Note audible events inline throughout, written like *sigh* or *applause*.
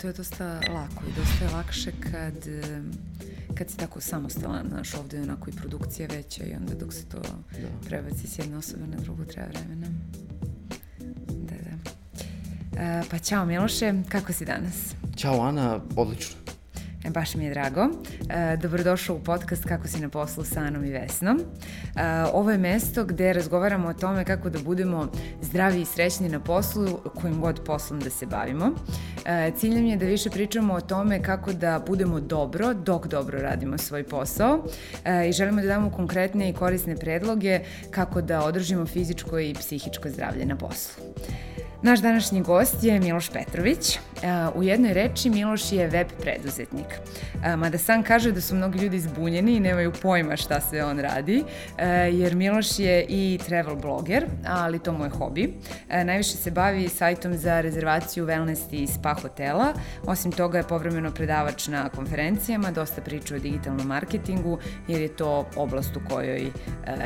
to je dosta lako i dosta je lakše kad, kad si tako samostalan, znaš, ovde je onako i produkcija veća i onda dok se to da. prebaci s jedne osobe na drugu treba vremena. Da, da. E, pa čao Miloše, kako si danas? Ćao Ana, odlično. E, baš mi je drago. E, dobrodošao u podcast Kako si na poslu sa Anom i Vesnom. E, ovo je mesto gde razgovaramo o tome kako da budemo zdravi i srećni na poslu, kojim god poslom da se bavimo. E, je da više pričamo o tome kako da budemo dobro dok dobro radimo svoj posao e, i želimo da damo konkretne i korisne predloge kako da održimo fizičko i psihičko zdravlje na poslu. Naš današnji gost je Miloš Petrović. E, u jednoj reči Miloš je web preduzetnik. E, mada sam kaže da su mnogi ljudi zbunjeni i nemaju pojma šta sve on radi, e, jer Miloš je i travel bloger, ali to mu je hobi. Najviše se bavi sajtom za rezervaciju wellness i spa hotela. Osim toga je povremeno predavač na konferencijama, dosta priča o digitalnom marketingu, jer je to oblast u kojoj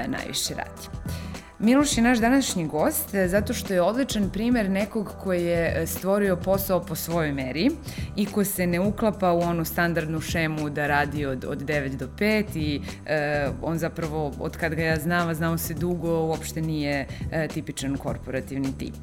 najviše radi. Miloš je naš današnji gost e, zato što je odličan primer nekog koji je e, stvorio posao po svojoj meri i ko se ne uklapa u onu standardnu šemu da radi od, od 9 do 5 i e, on zapravo, od kad ga ja znam, znao se dugo, uopšte nije e, tipičan korporativni tip.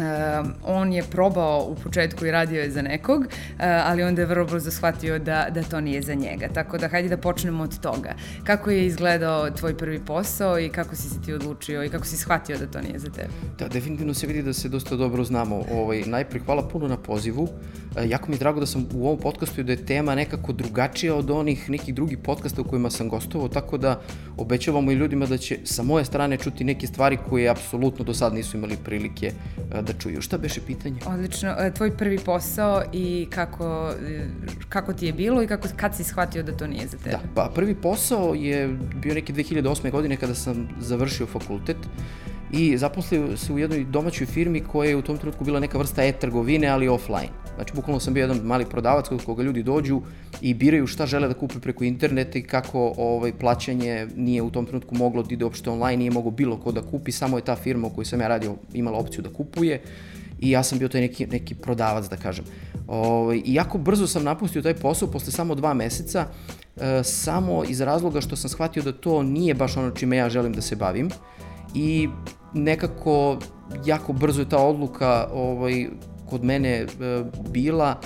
Uh, on je probao u početku i radio je za nekog, uh, ali onda je vrlo brzo shvatio da, da to nije za njega. Tako da hajde da počnemo od toga. Kako je izgledao tvoj prvi posao i kako si se ti odlučio i kako si shvatio da to nije za tebe? Da, definitivno se vidi da se dosta dobro znamo. Ovaj, najprej hvala puno na pozivu. Uh, jako mi je drago da sam u ovom podcastu i da je tema nekako drugačija od onih nekih drugih podcasta u kojima sam gostovao, tako da obećavamo i ljudima da će sa moje strane čuti neke stvari koje apsolutno do sad nisu imali prilike uh, da čuju. Šta beše pitanje? Odlično. E, tvoj prvi posao i kako, e, kako ti je bilo i kako, kad si shvatio da to nije za tebe? Da, pa prvi posao je bio neke 2008. godine kada sam završio fakultet i zaposlio se u jednoj domaćoj firmi koja je u tom trenutku bila neka vrsta e-trgovine, ali offline. Znači, bukvalno sam bio jedan mali prodavac kod koga ljudi dođu i biraju šta žele da kupe preko interneta i kako ovaj, plaćanje nije u tom trenutku moglo da ide uopšte online, nije mogo bilo ko da kupi, samo je ta firma u kojoj sam ja radio imala opciju da kupuje i ja sam bio taj neki, neki prodavac, da kažem. Ovaj, I jako brzo sam napustio taj posao posle samo dva meseca, e, samo iz razloga što sam shvatio da to nije baš ono čime ja želim da se bavim i nekako jako brzo je ta odluka ovaj, kod mene e, bila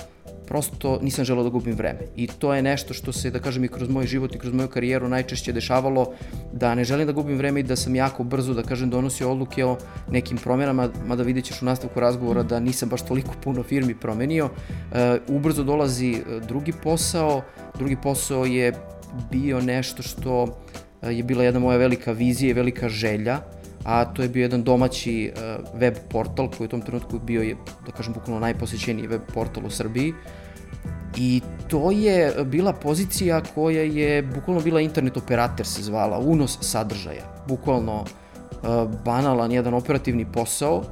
prosto nisam želeo da gubim vreme. I to je nešto što se, da kažem, i kroz moj život i kroz moju karijeru najčešće dešavalo, da ne želim da gubim vreme i da sam jako brzo, da kažem, donosio odluke o nekim promjenama, mada vidjet ćeš u nastavku razgovora da nisam baš toliko puno firmi promenio. E, ubrzo dolazi drugi posao, drugi posao je bio nešto što je bila jedna moja velika vizija i velika želja, a to je bio jedan domaći uh, web portal koji u tom trenutku bio je, da kažem, bukvalno najposećeniji web portal u Srbiji. I to je bila pozicija koja je bukvalno bila internet operator se zvala, unos sadržaja. Bukvalno uh, banalan jedan operativni posao,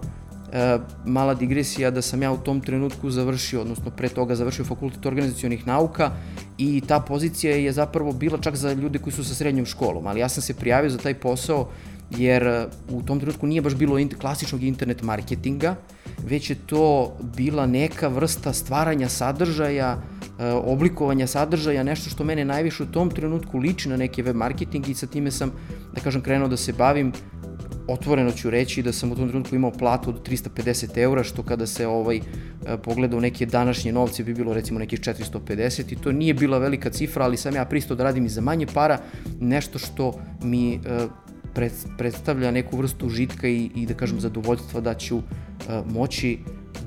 E, mala digresija da sam ja u tom trenutku završio, odnosno pre toga završio fakultet organizacijonih nauka i ta pozicija je zapravo bila čak za ljude koji su sa srednjom školom, ali ja sam se prijavio za taj posao jer e, u tom trenutku nije baš bilo klasičnog internet marketinga, već je to bila neka vrsta stvaranja sadržaja, e, oblikovanja sadržaja, nešto što mene najviše u tom trenutku liči na neki web marketing i sa time sam, da kažem, krenuo da se bavim otvoreno ću reći da sam u tom trenutku imao platu od 350 eura, što kada se ovaj e, pogleda u neke današnje novce bi bilo recimo nekih 450 i to nije bila velika cifra, ali sam ja pristao da radim i za manje para, nešto što mi predstavlja neku vrstu žitka i, i da kažem zadovoljstva da ću uh, moći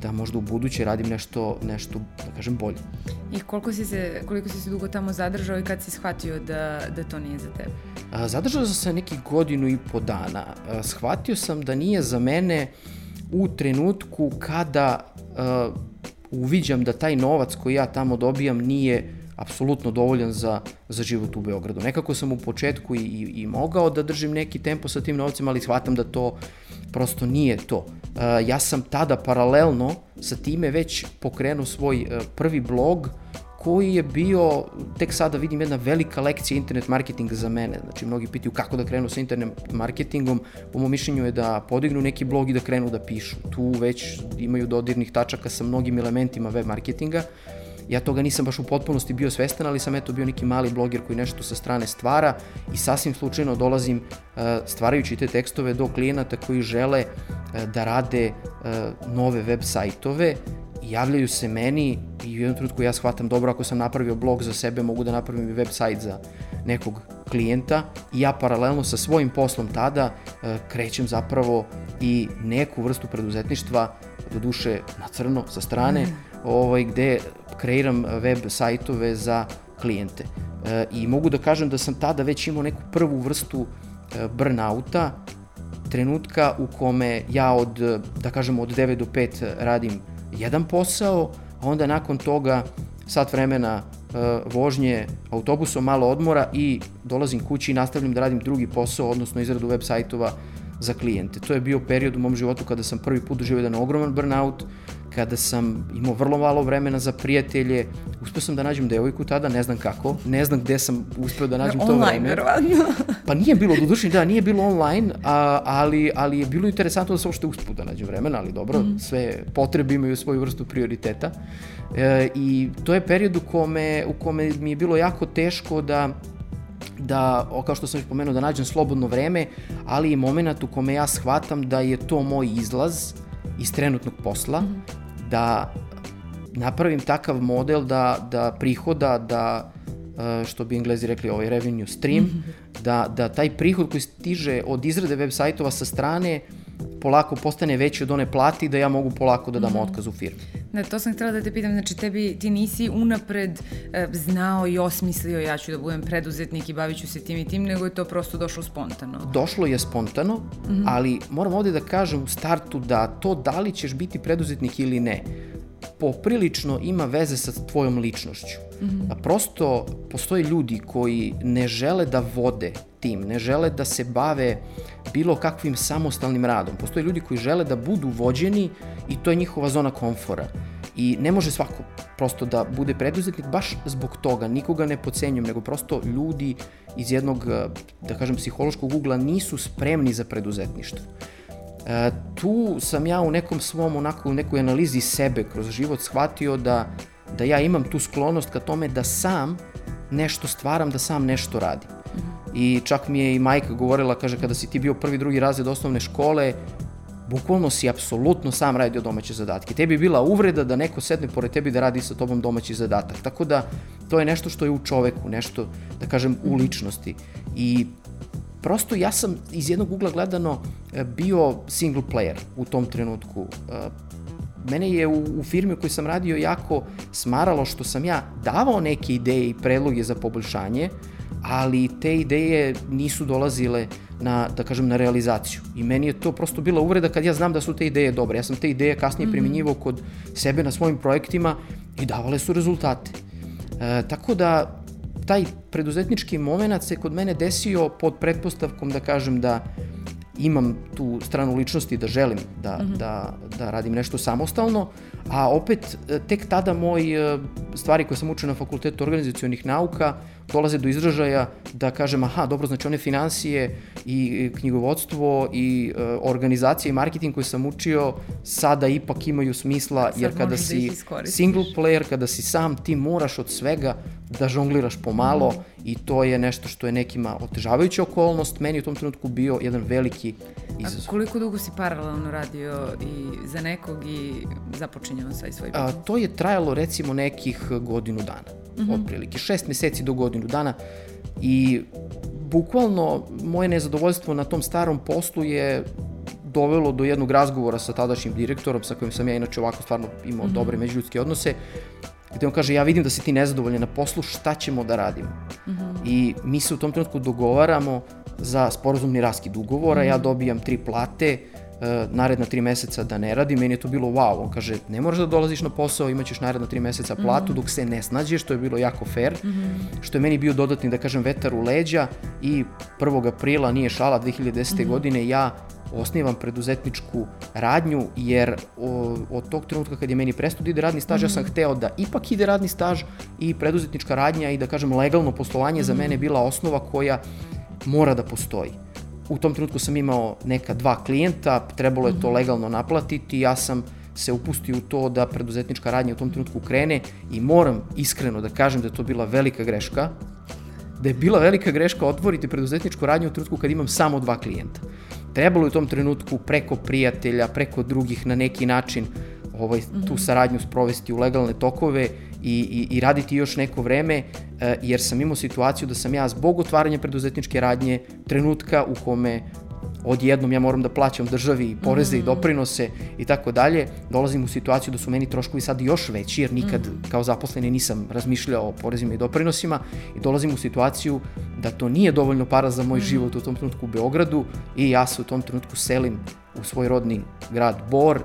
da možda u buduće radim nešto, nešto da kažem, bolje. I koliko si se, koliko si se dugo tamo zadržao i kad si shvatio da, da to nije za tebe? Zadržao sam se neki godinu i po dana. Shvatio sam da nije za mene u trenutku kada uviđam da taj novac koji ja tamo dobijam nije apsolutno dovoljan za, za život u Beogradu. Nekako sam u početku i, i, i mogao da držim neki tempo sa tim novcima, ali shvatam da to prosto nije to. Ja sam tada paralelno sa time već pokrenuo svoj prvi blog koji je bio, tek sada vidim, jedna velika lekcija internet marketinga za mene. Znači, mnogi pitaju kako da krenu sa internet marketingom. Po mom mišljenju je da podignu neki blog i da krenu da pišu. Tu već imaju dodirnih tačaka sa mnogim elementima web marketinga. Ja toga nisam baš u potpunosti bio svestan, ali sam eto bio neki mali bloger koji nešto sa strane stvara i sasvim slučajno dolazim e, stvarajući te tekstove do klijenata koji žele e, da rade e, nove web sajtove javljaju se meni i u jednom trenutku ja shvatam dobro ako sam napravio blog za sebe mogu da napravim i web sajt za nekog klijenta i ja paralelno sa svojim poslom tada e, krećem zapravo i neku vrstu preduzetništva do duše na crno sa strane mm. ovaj, gde kreiram web sajtove za klijente. E, I mogu da kažem da sam tada već imao neku prvu vrstu e, burnouta, trenutka u kome ja od, da kažem, od 9 do 5 radim jedan posao, a onda nakon toga sat vremena e, vožnje autobusom, malo odmora i dolazim kući i nastavljam da radim drugi posao, odnosno izradu web sajtova za klijente. To je bio period u mom životu kada sam prvi put doživio jedan ogroman burnout, kada sam imao vrlo malo vremena za prijatelje, uspeo sam da nađem devojku tada, ne znam kako, ne znam gde sam uspeo da nađem to vreme. Online, verovatno. pa nije bilo, do duše, da, nije bilo online, a, ali, ali je bilo interesantno da sam uopšte uspeo da nađem vremena, ali dobro, mm. sve potrebe imaju svoju vrstu prioriteta. E, I to je period u kome, u kome mi je bilo jako teško da da, kao što sam pomenuo, da nađem slobodno vreme, ali i moment u kome ja shvatam da je to moj izlaz iz trenutnog posla, mm -hmm da napravim takav model da, da prihoda, da e, što bi englezi rekli ovaj revenue stream, mm -hmm. da, da taj prihod koji stiže od izrade web sajtova sa strane polako postane veći od one plati da ja mogu polako da dam mm -hmm. otkaz u firmi. Da, to sam htjela da te pitam, znači tebi, ti nisi unapred e, znao i osmislio ja ću da budem preduzetnik i bavit ću se tim i tim, nego je to prosto došlo spontano. Došlo je spontano, mm -hmm. ali moram ovde da kažem u startu da to da li ćeš biti preduzetnik ili ne, poprilično ima veze sa tvojom ličnošću. Mm -hmm. Prosto postoje ljudi koji ne žele da vode tim, ne žele da se bave bilo kakvim samostalnim radom. Postoje ljudi koji žele da budu vođeni i to je njihova zona komfora. I ne može svako prosto da bude preduzetnik baš zbog toga, nikoga ne pocenjujem, nego prosto ljudi iz jednog, da kažem, psihološkog ugla nisu spremni za preduzetništvo. E, tu sam ja u nekom svom, onako, u nekoj analizi sebe kroz život shvatio da, da ja imam tu sklonost ka tome da sam nešto stvaram, da sam nešto radim. Mm -hmm. I čak mi je i majka govorila, kaže, kada si ti bio prvi, drugi razred osnovne škole, bukvalno si apsolutno sam radio domaće zadatke. Tebi je bila uvreda da neko sedne pored tebi da radi sa tobom domaći zadatak. Tako da to je nešto što je u čoveku, nešto, da kažem, u mhm. ličnosti. I prosto ja sam iz jednog ugla gledano e, bio single player u tom trenutku. E, mene je u, u firmi u kojoj sam radio jako smaralo što sam ja davao neke ideje i predloge za poboljšanje, ali te ideje nisu dolazile na, da kažem, na realizaciju. I meni je to prosto bila uvreda kad ja znam da su te ideje dobre. Ja sam te ideje kasnije mm -hmm. primjenjivao kod sebe na svojim projektima i davale su rezultate. E, tako da taj preduzetnički moment se kod mene desio pod pretpostavkom da kažem da imam tu stranu ličnosti da želim da, mm -hmm. da, da radim nešto samostalno, a opet tek tada moj e, stvari koje sam učio na fakultetu organizacijonih nauka dolaze do izražaja da kažem aha, dobro, znači one financije i knjigovodstvo i uh, organizacija i marketing koje sam učio sada ipak imaju smisla Sad jer kada da si da single player, kada si sam, ti moraš od svega da žongliraš pomalo i to je nešto što je nekima otežavajuća okolnost, meni u tom trenutku bio jedan veliki izazov. A koliko dugo si paralelno radio i za nekog i započinjao sa svoj biznis? A, to je trajalo recimo nekih godinu dana mm -hmm. otprilike, šest meseci do godinu dana i bukvalno moje nezadovoljstvo na tom starom poslu je dovelo do jednog razgovora sa tadašnjim direktorom sa kojim sam ja inače ovako stvarno imao mm -hmm. dobre međuljudske odnose gde on kaže ja vidim da si ti nezadovoljan na poslu, šta ćemo da radimo? Mm -hmm. I mi se u tom trenutku dogovaramo za sporozumni raskid ugovora, mm -hmm. ja dobijam tri plate, naredna tri meseca da ne radi, meni je to bilo wow, on kaže ne moraš da dolaziš na posao, imaćeš naredna tri meseca platu mm -hmm. dok se ne snađeš, što je bilo jako fair, mm -hmm. što je meni bio dodatni, da kažem, vetar u leđa i 1. aprila, nije šala, 2010. Mm -hmm. godine ja osnivam preduzetničku radnju, jer o, od tog trenutka kad je meni prestao da ide radni staž, mm -hmm. ja sam mhm. hteo da ipak ide radni staž i preduzetnička radnja i da kažem legalno poslovanje mm -hmm. za mene bila osnova koja mora da postoji. U tom trenutku sam imao neka dva klijenta, trebalo je to mhm. legalno naplatiti, ja sam se upusti u to da preduzetnička radnja u tom trenutku krene i moram iskreno da kažem da je to bila velika greška, da je bila velika greška otvoriti preduzetničku radnju u trenutku kad imam samo dva klijenta. Trebalo je u tom trenutku preko prijatelja, preko drugih na neki način ovaj, tu mhm. saradnju sprovesti u legalne tokove i, i, i raditi još neko vreme, eh, jer sam imao situaciju da sam ja zbog otvaranja preduzetničke radnje, trenutka u kome odjednom ja moram da plaćam državi poreze mm. i doprinose i tako dalje, dolazim u situaciju da su meni troškovi sad još veći, jer nikad mm. kao zaposleni nisam razmišljao o porezima i doprinosima i dolazim u situaciju da to nije dovoljno para za moj mm. život u tom trenutku u Beogradu i ja se u tom trenutku selim u svoj rodni grad Bor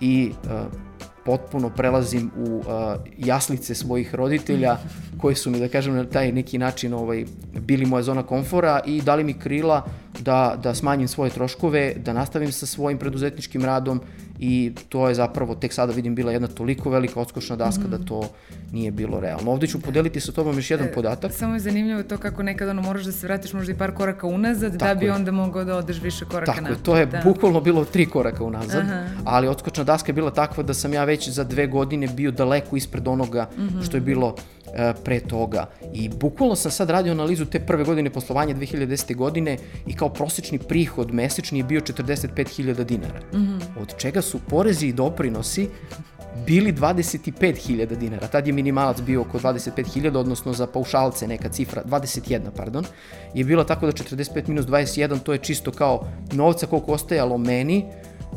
i uh, potpuno prelazim u uh, jaslice svojih roditelja koji su mi, da kažem, na taj neki način ovaj, bili moja zona komfora i dali mi krila da, da smanjim svoje troškove, da nastavim sa svojim preduzetničkim radom i to je zapravo tek sada vidim bila jedna toliko velika odskočna daska mm -hmm. da mhm. to nije bilo realno. Ovde ću podeliti sa tobom još jedan e, podatak. Samo je zanimljivo to kako nekad ono moraš da se vratiš možda i par koraka unazad da Tako da bi je. onda mogao da odeš više koraka Tako napred. Tako to je da. bukvalno bilo tri koraka unazad, Aha. ali odskočna daska je bila takva da sam ja već za dve godine bio daleko ispred onoga mm -hmm. što je bilo e, pre toga. I bukvalno sam sad radio analizu te prve godine poslovanja 2010. godine i kao prosečni prihod mesečni je bio 45.000 dinara. Mm -hmm. Od čega su porezi i doprinosi bili 25.000 dinara. Tad je minimalac bio oko 25.000, odnosno za paušalce neka cifra, 21, pardon, je bilo tako da 45 minus 21, to je čisto kao novca koliko ostajalo meni,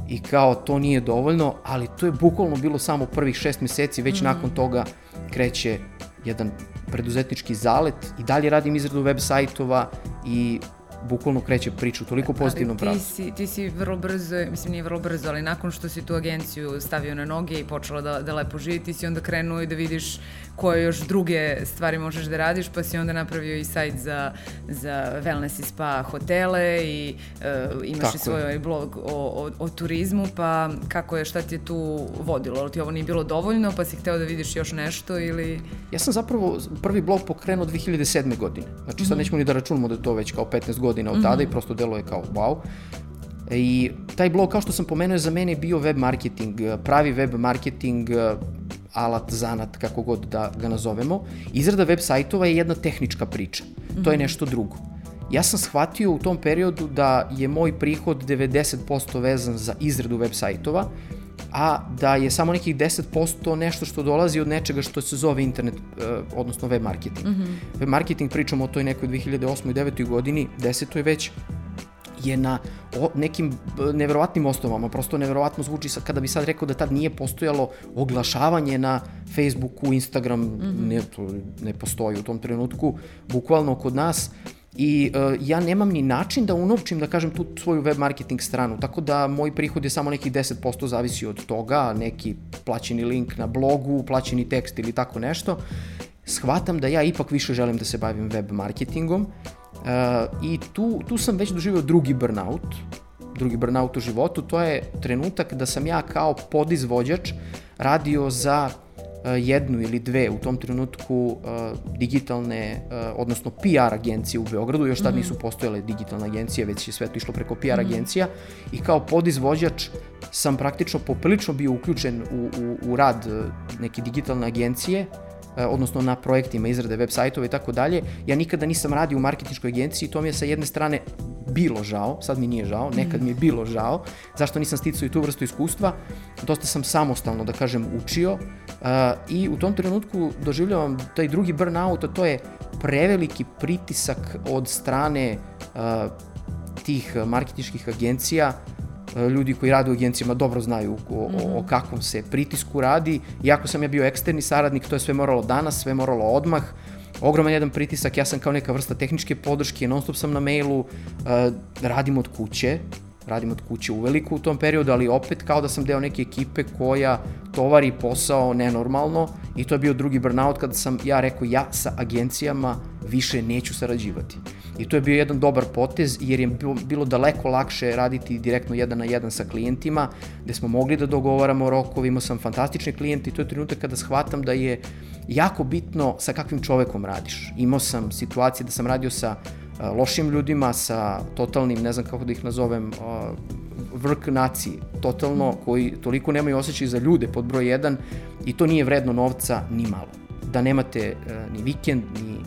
i kao to nije dovoljno, ali to je bukvalno bilo samo prvih šest meseci, već mm. nakon toga kreće jedan preduzetnički zalet i dalje radim izradu web sajtova i bukvalno kreće priču toliko pozitivnom pravcu. Ti si, ti si vrlo brzo, mislim nije vrlo brzo, ali nakon što si tu agenciju stavio na noge i počela da, da lepo živi, ti si onda krenuo i da vidiš koje još druge stvari možeš da radiš, pa si onda napravio i sajt za, za wellness i spa hotele i uh, imaš Tako i svoj je. blog o, o, o turizmu, pa kako je, šta ti je tu vodilo? Ali ti ovo nije bilo dovoljno, pa si hteo da vidiš još nešto ili... Ja sam zapravo prvi blog pokrenuo 2007. godine. Znači sad mm -hmm. nećemo ni da računamo da je to već kao 15 godina od tada mm -hmm. i prosto delo je kao wow. I taj blog, kao što sam pomenuo, za mene je bio web marketing, pravi web marketing, alat, zanat, kako god da ga nazovemo. Izrada web sajtova je jedna tehnička priča. To je mhm. nešto drugo. Ja sam shvatio u tom periodu da je moj prihod 90% vezan za izradu web sajtova, a da je samo nekih 10% nešto što dolazi od nečega što se zove internet, eh, odnosno web marketing. Mm -hmm. Web marketing pričamo o toj nekoj 2008. i 2009. godini, 10. je već je na o, nekim neverovatnim osnovama, prosto neverovatno zvuči sad, kada bi sad rekao da tad nije postojalo oglašavanje na Facebooku, Instagram, mm -hmm. ne, to ne postoji u tom trenutku, bukvalno kod nas, i uh, ja nemam ni način da unovčim, da kažem, tu svoju web marketing stranu, tako da moj prihod je samo nekih 10% zavisi od toga, neki plaćeni link na blogu, plaćeni tekst ili tako nešto. Shvatam da ja ipak više želim da se bavim web marketingom I tu, tu sam već doživio drugi burnout, drugi burnout u životu, to je trenutak da sam ja kao podizvođač radio za uh, jednu ili dve u tom trenutku uh, digitalne, uh, odnosno PR agencije u Beogradu, još tad -hmm. nisu postojale digitalne agencije, već je sve to išlo preko PR mm -hmm. agencija i kao podizvođač sam praktično poprilično bio uključen u, u, u rad neke digitalne agencije, odnosno na projektima izrade web sajtova i tako dalje. Ja nikada nisam radio u marketinškoj agenciji, to mi je sa jedne strane bilo žao, sad mi nije žao, nekad mi je bilo žao, zašto nisam sticao i tu vrstu iskustva, dosta sam samostalno, da kažem, učio uh, i u tom trenutku doživljavam taj drugi burnout, a to je preveliki pritisak od strane uh, tih marketinških agencija E, ljudi koji rade u agencijama dobro znaju o, o, o mhm. kakvom se pritisku radi. Iako sam ja bio eksterni saradnik, to je sve moralo danas, sve moralo odmah. Ogroman jedan pritisak, ja sam kao neka vrsta tehničke podrške, non stop sam na mailu, uh, radim od kuće, radim od kuće uveliko u tom periodu, ali opet kao da sam deo neke ekipe koja tovari posao nenormalno i to je bio drugi burnout kada sam ja rekao ja sa agencijama više neću sarađivati. I to je bio jedan dobar potez jer je bilo daleko lakše raditi direktno jedan na jedan sa klijentima, gde smo mogli da dogovaramo rokove, imao sam fantastične klijente i to je trenutak kada shvatam da je jako bitno sa kakvim čovekom radiš. Imao sam situacije da sam radio sa lošim ljudima, sa totalnim, ne znam kako da ih nazovem, vrk naciji, totalno, koji toliko nemaju osjećaj za ljude pod broj 1 i to nije vredno novca ni malo. Da nemate ni vikend, ni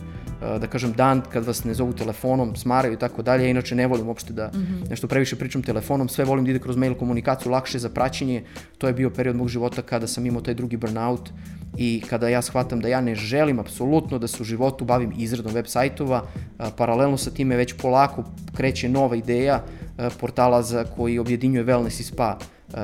da kažem dan kad vas ne zovu telefonom, smaraju i tako dalje. Inače ne volim uopšte da mm -hmm. nešto previše pričam telefonom, sve volim da ide kroz mail komunikaciju, lakše za praćenje. To je bio period mog života kada sam imao taj drugi burnout i kada ja shvatam da ja ne želim apsolutno da se u životu bavim izradom web sajtova, paralelno sa time već polako kreće nova ideja portala za koji objedinjuje wellness i spa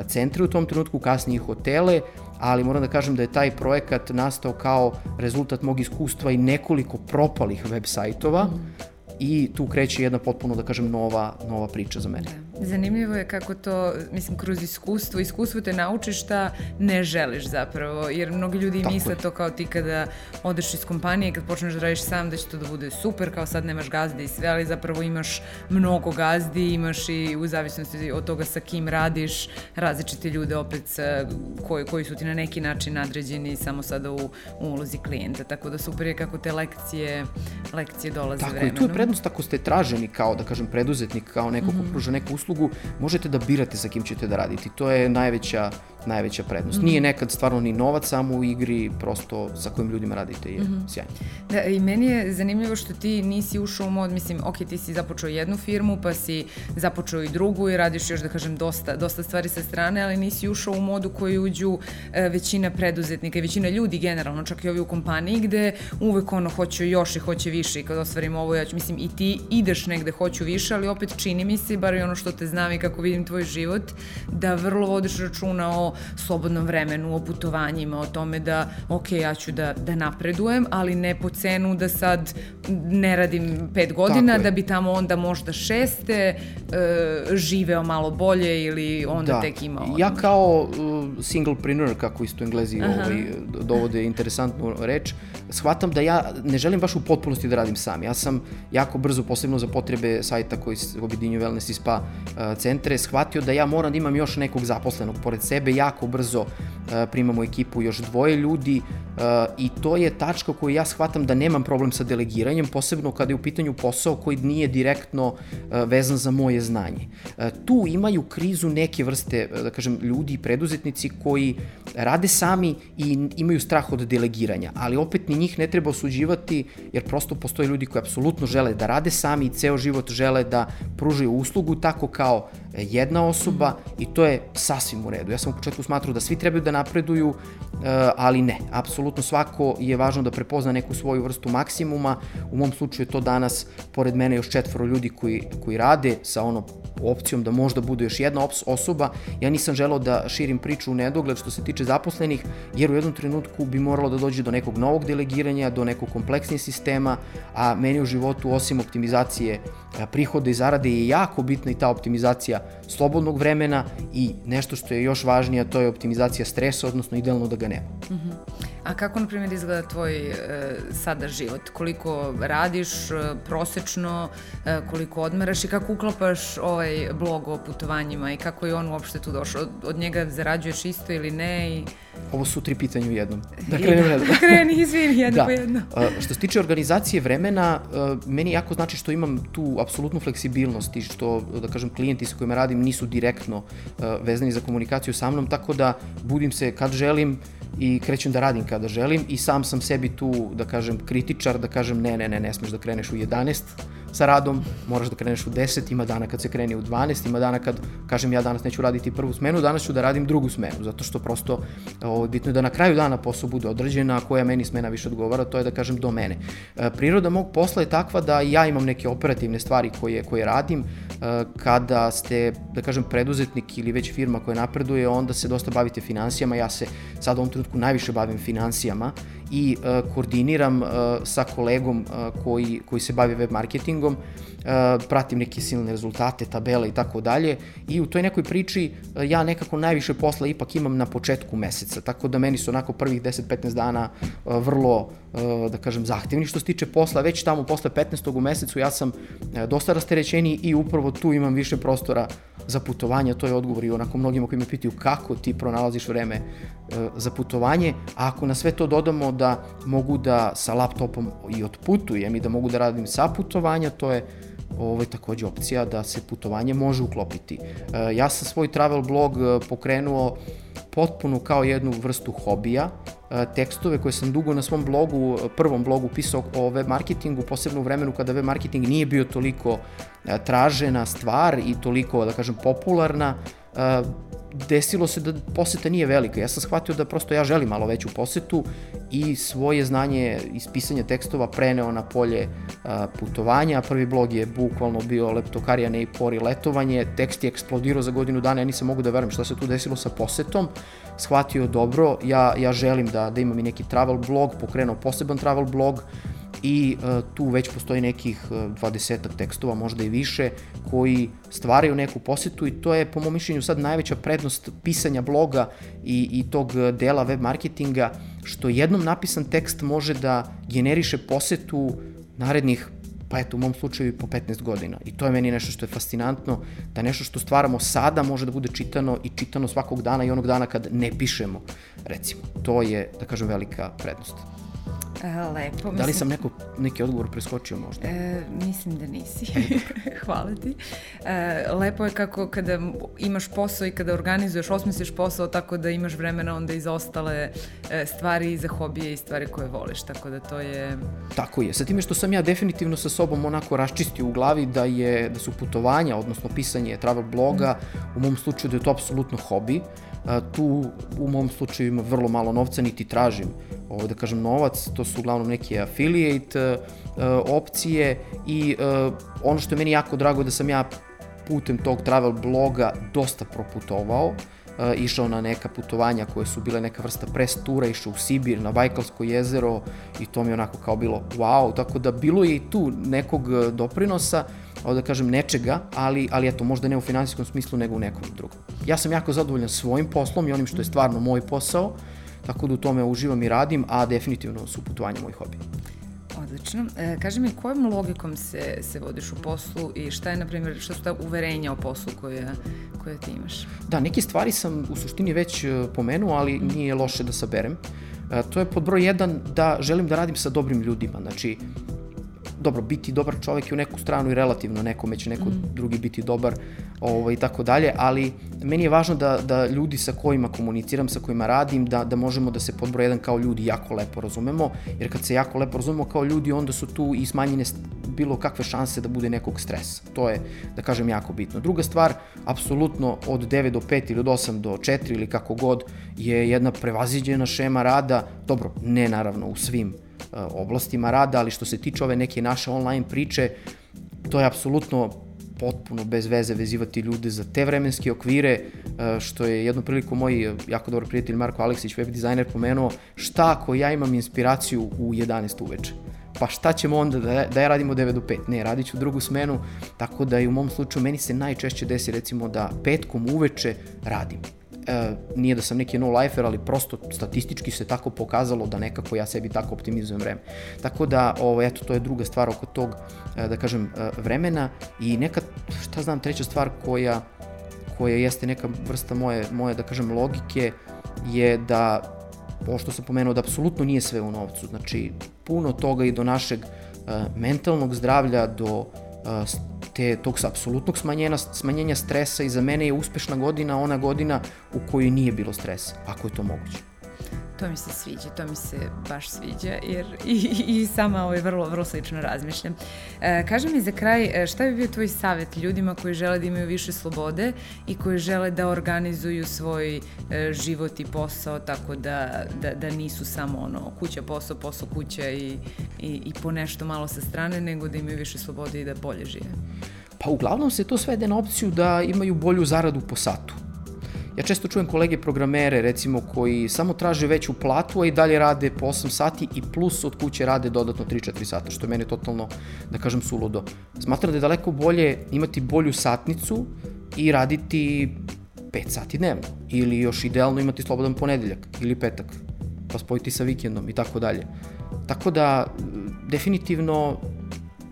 centre u tom trenutku, kasnije i hotele, ali moram da kažem da je taj projekat nastao kao rezultat mog iskustva i nekoliko propalih web sajtova mm. I tu kreće jedna potpuno, da kažem, nova, nova priča za mene. Da. Zanimljivo je kako to, mislim, kroz iskustvo, iskustvo te nauči šta ne želiš zapravo, jer mnogi ljudi Tako misle je. to kao ti kada odeš iz kompanije, kad počneš da radiš sam, da će to da bude super, kao sad nemaš gazde i sve, ali zapravo imaš mnogo gazdi, imaš i u zavisnosti od toga sa kim radiš, različite ljude opet sa, koji, koji su ti na neki način nadređeni samo sada u, u ulozi klijenta, tako da super je kako te lekcije, lekcije dolaze Tako vremenom. Tako i tu je prednost ako ste traženi kao, da kažem, preduzetnik, kao neko mm -hmm. ko mhm. pruža neku uslugu, možete da birate sa kim ćete da radite. To je najveća najveća prednost. Mm -hmm. Nije nekad stvarno ni novac samo u igri, prosto sa kojim ljudima radite je mm -hmm. sjajno. Da, i meni je zanimljivo što ti nisi ušao u mod, mislim, ok, ti si započeo jednu firmu, pa si započeo i drugu i radiš još, da kažem, dosta, dosta stvari sa strane, ali nisi ušao u modu koji uđu e, većina preduzetnika i većina ljudi generalno, čak i ovi u kompaniji, gde uvek ono hoću još i hoće više i kad ostvarim ovo, ja ću, mislim, i ti ideš negde hoću više, ali opet čini mi se, bar i ono što te znam i kako vidim tvoj život, da vrlo vodiš računa o slobodnom vremenu, o putovanjima, o tome da, ok, ja ću da, da napredujem, ali ne po cenu da sad ne radim pet godina, da bi tamo onda možda šeste e, živeo malo bolje ili onda da. tek imao... Ja kao uh, singlepreneur, kako isto englezi ovaj, dovode interesantnu reč, shvatam da ja ne želim baš u potpunosti da radim sam. Ja sam jako brzo, posebno za potrebe sajta koji objedinju wellness i spa uh, centre, shvatio da ja moram da imam još nekog zaposlenog pored sebe, ja jako brzo e, primamo ekipu još dvoje ljudi e, i to je tačka koju ja shvatam da nemam problem sa delegiranjem, posebno kada je u pitanju posao koji nije direktno e, vezan za moje znanje. Tu imaju krizu neke vrste, da kažem, ljudi i preduzetnici koji rade sami i imaju strah od delegiranja, ali opet ni njih ne treba osuđivati jer prosto postoje ljudi koji apsolutno žele da rade sami i ceo život žele da pružaju uslugu tako kao jedna osoba i to je sasvim u redu. Ja sam u početku smatrao da svi trebaju da napreduju, e, ali ne. Apsolutno svako je važno da prepozna neku svoju vrstu maksimuma. U mom slučaju je to danas, pored mene, još četvoro ljudi koji, koji rade sa ono opcijom da možda bude još jedna osoba. Ja nisam želao da širim priču u nedogled što se tiče zaposlenih, jer u jednom trenutku bi moralo da dođe do nekog novog delegiranja, do nekog kompleksnijeg sistema, a meni u životu osim optimizacije prihoda i zarade je jako bitna i ta optimizacija slobodnog vremena i nešto što je još važnije, to je optimizacija stresa, odnosno idealno da ga nema. Uh mhm. A kako, na primjer, izgleda tvoj e, sada život? Koliko radiš e, prosečno, e, koliko odmaraš i kako uklapaš ovaj blog o putovanjima i kako je on uopšte tu došao? Od, od njega zarađuješ isto ili ne? I... Ovo su tri pitanja u jednom. *laughs* Da krenem redom. Da *laughs* kreni, izvini, jedno da. po jedno. Uh, što se tiče organizacije vremena, uh, meni jako znači što imam tu apsolutnu fleksibilnost i što, da kažem, klijenti sa kojima radim nisu direktno uh, vezani za komunikaciju sa mnom, tako da budim se kad želim, i krećem da radim kada želim i sam sam sebi tu, da kažem, kritičar, da kažem ne, ne, ne, ne smeš da kreneš u 11, sa radom, moraš da kreneš u 10, ima dana kad se krene u 12, ima dana kad kažem ja danas neću raditi prvu smenu, danas ću da radim drugu smenu, zato što prosto o, bitno je da na kraju dana posao bude određena, koja meni smena više odgovara, to je da kažem do mene. E, priroda mog posla je takva da ja imam neke operativne stvari koje, koje radim, e, kada ste, da kažem, preduzetnik ili već firma koja napreduje, onda se dosta bavite financijama, ja se sad u ovom trenutku najviše bavim financijama i uh, koordiniram uh, sa kolegom uh, koji, koji se bavi web marketingom, uh, pratim neke silne rezultate, tabele i tako dalje i u toj nekoj priči uh, ja nekako najviše posla ipak imam na početku meseca, tako da meni su onako prvih 10-15 dana uh, vrlo, da kažem, zahtevni što se tiče posla, već tamo posle 15. u mesecu ja sam dosta rasterećeniji i upravo tu imam više prostora za putovanje, to je odgovor i onako mnogima koji me pitaju kako ti pronalaziš vreme e, za putovanje, a ako na sve to dodamo da mogu da sa laptopom i otputujem i da mogu da radim sa putovanja, to je ovo je takođe opcija da se putovanje može uklopiti. E, ja sam svoj travel blog e, pokrenuo potpuno kao jednu vrstu hobija, e, tekstove koje sam dugo na svom blogu, prvom blogu pisao o web marketingu, posebno u vremenu kada web marketing nije bio toliko tražena stvar i toliko, da kažem, popularna, desilo se da poseta nije velika. Ja sam shvatio da prosto ja želim malo veću posetu i svoje znanje iz pisanja tekstova preneo na polje putovanja. Prvi blog je bukvalno bio leptokarija ne i pori letovanje. Tekst je eksplodirao za godinu dana, ja nisam mogu da verujem šta se tu desilo sa posetom. Shvatio dobro, ja, ja želim da, da imam i neki travel blog, pokrenuo poseban travel blog, i uh, tu već postoji nekih uh, 20 tekstova, možda i više, koji stvaraju neku posetu i to je po mom mišljenju sad najveća prednost pisanja bloga i, i tog dela web marketinga, što jednom napisan tekst može da generiše posetu narednih pa eto u mom slučaju po 15 godina. I to je meni nešto što je fascinantno, da nešto što stvaramo sada može da bude čitano i čitano svakog dana i onog dana kad ne pišemo, recimo. To je, da kažem, velika prednost. E, lepo. Da li sam neko, neki odgovor preskočio možda? E, mislim da nisi. *laughs* Hvala ti. E, lepo je kako kada imaš posao i kada organizuješ, osmisliš posao tako da imaš vremena onda i za ostale e, stvari i za hobije i stvari koje voliš, tako da to je... Tako je. Sa time što sam ja definitivno sa sobom onako raščistio u glavi da je da su putovanja, odnosno pisanje travel bloga, mm. u mom slučaju da je to apsolutno hobi. A, tu u mom slučaju ima vrlo malo novca, niti tražim ovo da kažem novac, to su uglavnom neke affiliate uh, opcije i uh, ono što je meni jako drago da sam ja putem tog travel bloga dosta proputovao, uh, išao na neka putovanja koje su bile neka vrsta press tura, išao u Sibir, na Bajkalsko jezero i to mi je onako kao bilo wow, tako da bilo je i tu nekog doprinosa, da kažem nečega, ali, ali eto, možda ne u finansijskom smislu, nego u nekom drugom. Ja sam jako zadovoljan svojim poslom i onim što je stvarno moj posao, tako da u tome uživam i radim, a definitivno su putovanja moj hobi. Odlično. E, kaži mi, kojom logikom se, se vodiš u poslu i šta je, na primjer, šta su ta uverenja o poslu koje, koje ti imaš? Da, neke stvari sam u suštini već e, pomenuo, ali nije loše da saberem. E, to je pod broj jedan da želim da radim sa dobrim ljudima. Znači, dobro, biti dobar čovek je u neku stranu i relativno, nekome će neko mm. drugi biti dobar ovaj, i tako dalje, ali meni je važno da, da ljudi sa kojima komuniciram, sa kojima radim, da, da možemo da se pod broj jedan kao ljudi jako lepo razumemo, jer kad se jako lepo razumemo kao ljudi, onda su tu i smanjene bilo kakve šanse da bude nekog stresa. To je, da kažem, jako bitno. Druga stvar, apsolutno od 9 do 5 ili od 8 do 4 ili kako god, je jedna prevaziđena šema rada, dobro, ne naravno u svim oblastima rada, ali što se tiče ove neke naše online priče, to je apsolutno potpuno bez veze vezivati ljude za te vremenske okvire, e, što je jednu priliku moj jako dobar prijatelj Marko Aleksić, web dizajner, pomenuo, šta ako ja imam inspiraciju u 11 uveče? Pa šta ćemo onda da, da ja radim od 9 do 5? Ne, radit ću drugu smenu, tako da i u mom slučaju meni se najčešće desi recimo da petkom uveče radim e, nije da sam neki no-lifer, ali prosto statistički se tako pokazalo da nekako ja sebi tako optimizujem vreme. Tako da, ovo, eto, to je druga stvar oko tog, e, da kažem, e, vremena i neka, šta znam, treća stvar koja, koja jeste neka vrsta moje, moje, da kažem, logike je da, ovo što sam pomenuo, da apsolutno nije sve u novcu. Znači, puno toga i do našeg e, mentalnog zdravlja, do te, tog apsolutnog smanjenja, smanjenja stresa i za mene je uspešna godina ona godina u kojoj nije bilo stresa, ako je to moguće. To mi se sviđa, to mi se baš sviđa, jer i, i sama ovaj vrlo, vrlo slično razmišljam. E, kaži mi za kraj, e, šta bi bio tvoj savjet ljudima koji žele da imaju više slobode i koji žele da organizuju svoj e, život i posao tako da, da, da nisu samo ono kuća, posao, posao, kuća i, i, i po nešto malo sa strane, nego da imaju više slobode i da bolje žive? Pa uglavnom se to svede na opciju da imaju bolju zaradu po satu Ja često čujem kolege programere, recimo, koji samo traže veću platu, a i dalje rade po 8 sati i plus od kuće rade dodatno 3-4 sata, što je meni totalno, da kažem, suludo. Smatram da je daleko bolje imati bolju satnicu i raditi 5 sati dnevno. Ili još idealno imati slobodan ponedeljak ili petak, pa spojiti sa vikendom i tako dalje. Tako da, definitivno,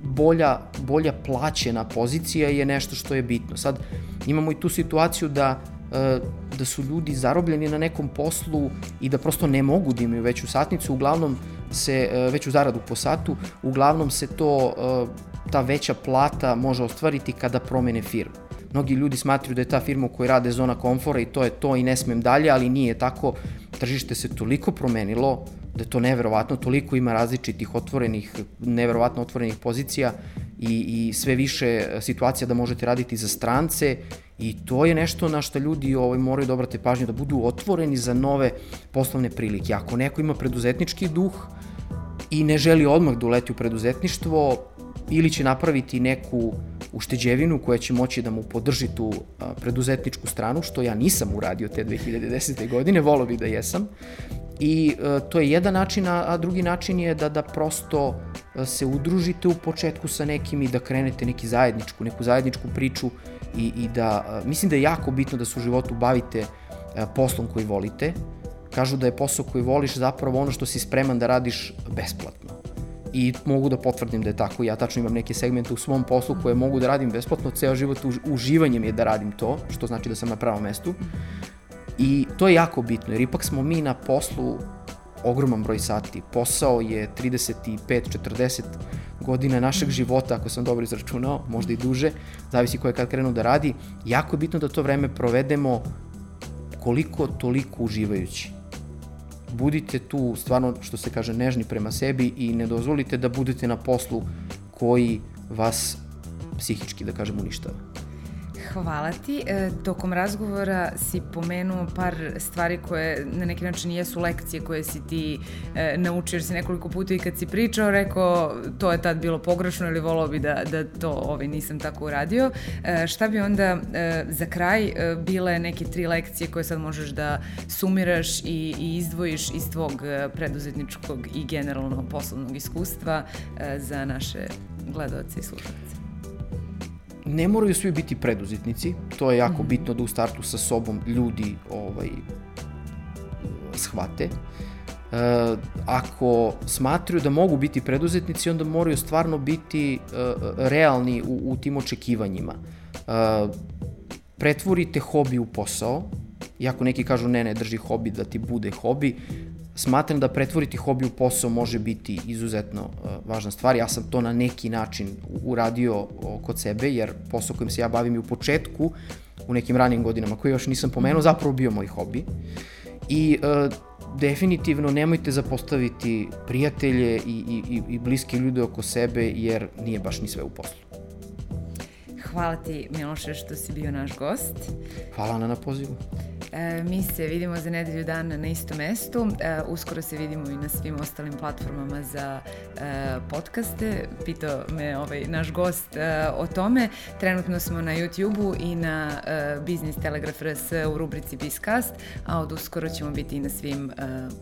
bolja, bolja plaćena pozicija je nešto što je bitno. Sad, imamo i tu situaciju da da su ljudi zarobljeni na nekom poslu i da prosto ne mogu da imaju veću satnicu, uglavnom se, e, veću zaradu po satu, uglavnom se to, e, ta veća plata može ostvariti kada promene firmu. Mnogi ljudi smatruju da je ta firma u kojoj rade zona komfora i to je to i ne smem dalje, ali nije tako. Tržište se toliko promenilo da je to neverovatno, toliko ima različitih otvorenih, neverovatno otvorenih pozicija i, i sve više situacija da možete raditi za strance i to je nešto na što ljudi ovaj, moraju da obrate pažnju, da budu otvoreni za nove poslovne prilike. Ako neko ima preduzetnički duh i ne želi odmah da uleti u preduzetništvo, ili će napraviti neku ušteđevinu koja će moći da mu podrži tu preduzetničku stranu, što ja nisam uradio te 2010. godine, volao bih da jesam, I e, to je jedan način, a, a drugi način je da, da prosto e, se udružite u početku sa nekim i da krenete neki zajedničku, neku zajedničku priču i, i da, e, mislim da je jako bitno da se u životu bavite e, poslom koji volite. Kažu da je posao koji voliš zapravo ono što si spreman da radiš besplatno. I mogu da potvrdim da je tako. Ja tačno imam neke segmente u svom poslu koje mogu da radim besplatno. Ceo život uživanjem je da radim to, što znači da sam na pravom mestu. I to je jako bitno, jer ipak smo mi na poslu ogroman broj sati. Posao je 35-40 godina našeg života, ako sam dobro izračunao, možda i duže, zavisi ko je kad krenu da radi. Jako je bitno da to vreme provedemo koliko toliko uživajući. Budite tu stvarno, što se kaže, nežni prema sebi i ne dozvolite da budete na poslu koji vas psihički, da kažem, uništava. Hvala ti. E, tokom razgovora si pomenuo par stvari koje na neki način jesu lekcije koje si ti e, naučio, jer si nekoliko puta i kad si pričao rekao to je tad bilo pogrešno ili volao bi da, da to ovaj, nisam tako uradio. E, šta bi onda e, za kraj e, bile neke tri lekcije koje sad možeš da sumiraš i, i izdvojiš iz tvog e, preduzetničkog i generalno poslovnog iskustva e, za naše gledalce i slušalce? Ne moraju svi biti preduzetnici, to je jako mm. bitno da u startu sa sobom ljudi ovaj, shvate. E, ako smatruju da mogu biti preduzetnici, onda moraju stvarno biti e, realni u, u tim očekivanjima. E, pretvorite hobi u posao, iako neki kažu ne, ne, drži hobi da ti bude hobi, smatram da pretvoriti hobi u posao može biti izuzetno uh, važna stvar. Ja sam to na neki način uradio kod sebe, jer posao kojim se ja bavim i u početku, u nekim ranim godinama koje još nisam pomenuo, zapravo bio moj hobi. I uh, definitivno nemojte zapostaviti prijatelje i, i, i bliske ljude oko sebe, jer nije baš ni sve u poslu. Hvala ti Miloše što si bio naš gost. Hvala na, na pozivu. E, mi se vidimo za nedelju dana na istom mestu. E, uskoro se vidimo i na svim ostalim platformama za e, podcaste. Pitao me ovaj naš gost e, o tome. Trenutno smo na YouTube-u i na e, Business Telegraph RS u rubrici Bizcast, a od uskoro ćemo biti i na svim e,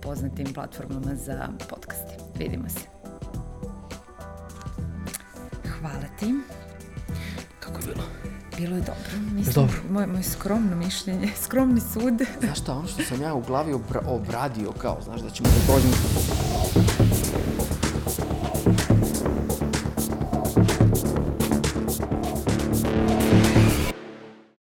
poznatim platformama za podcaste. Vidimo se. Hvala ti. Kako je bilo? Bilo je dobro. Mislim, dobro. Moje, moje skromno mišljenje, *laughs* skromni sud. Znaš šta, ono što sam ja u glavi obra obradio kao, znaš, da ćemo da dođemo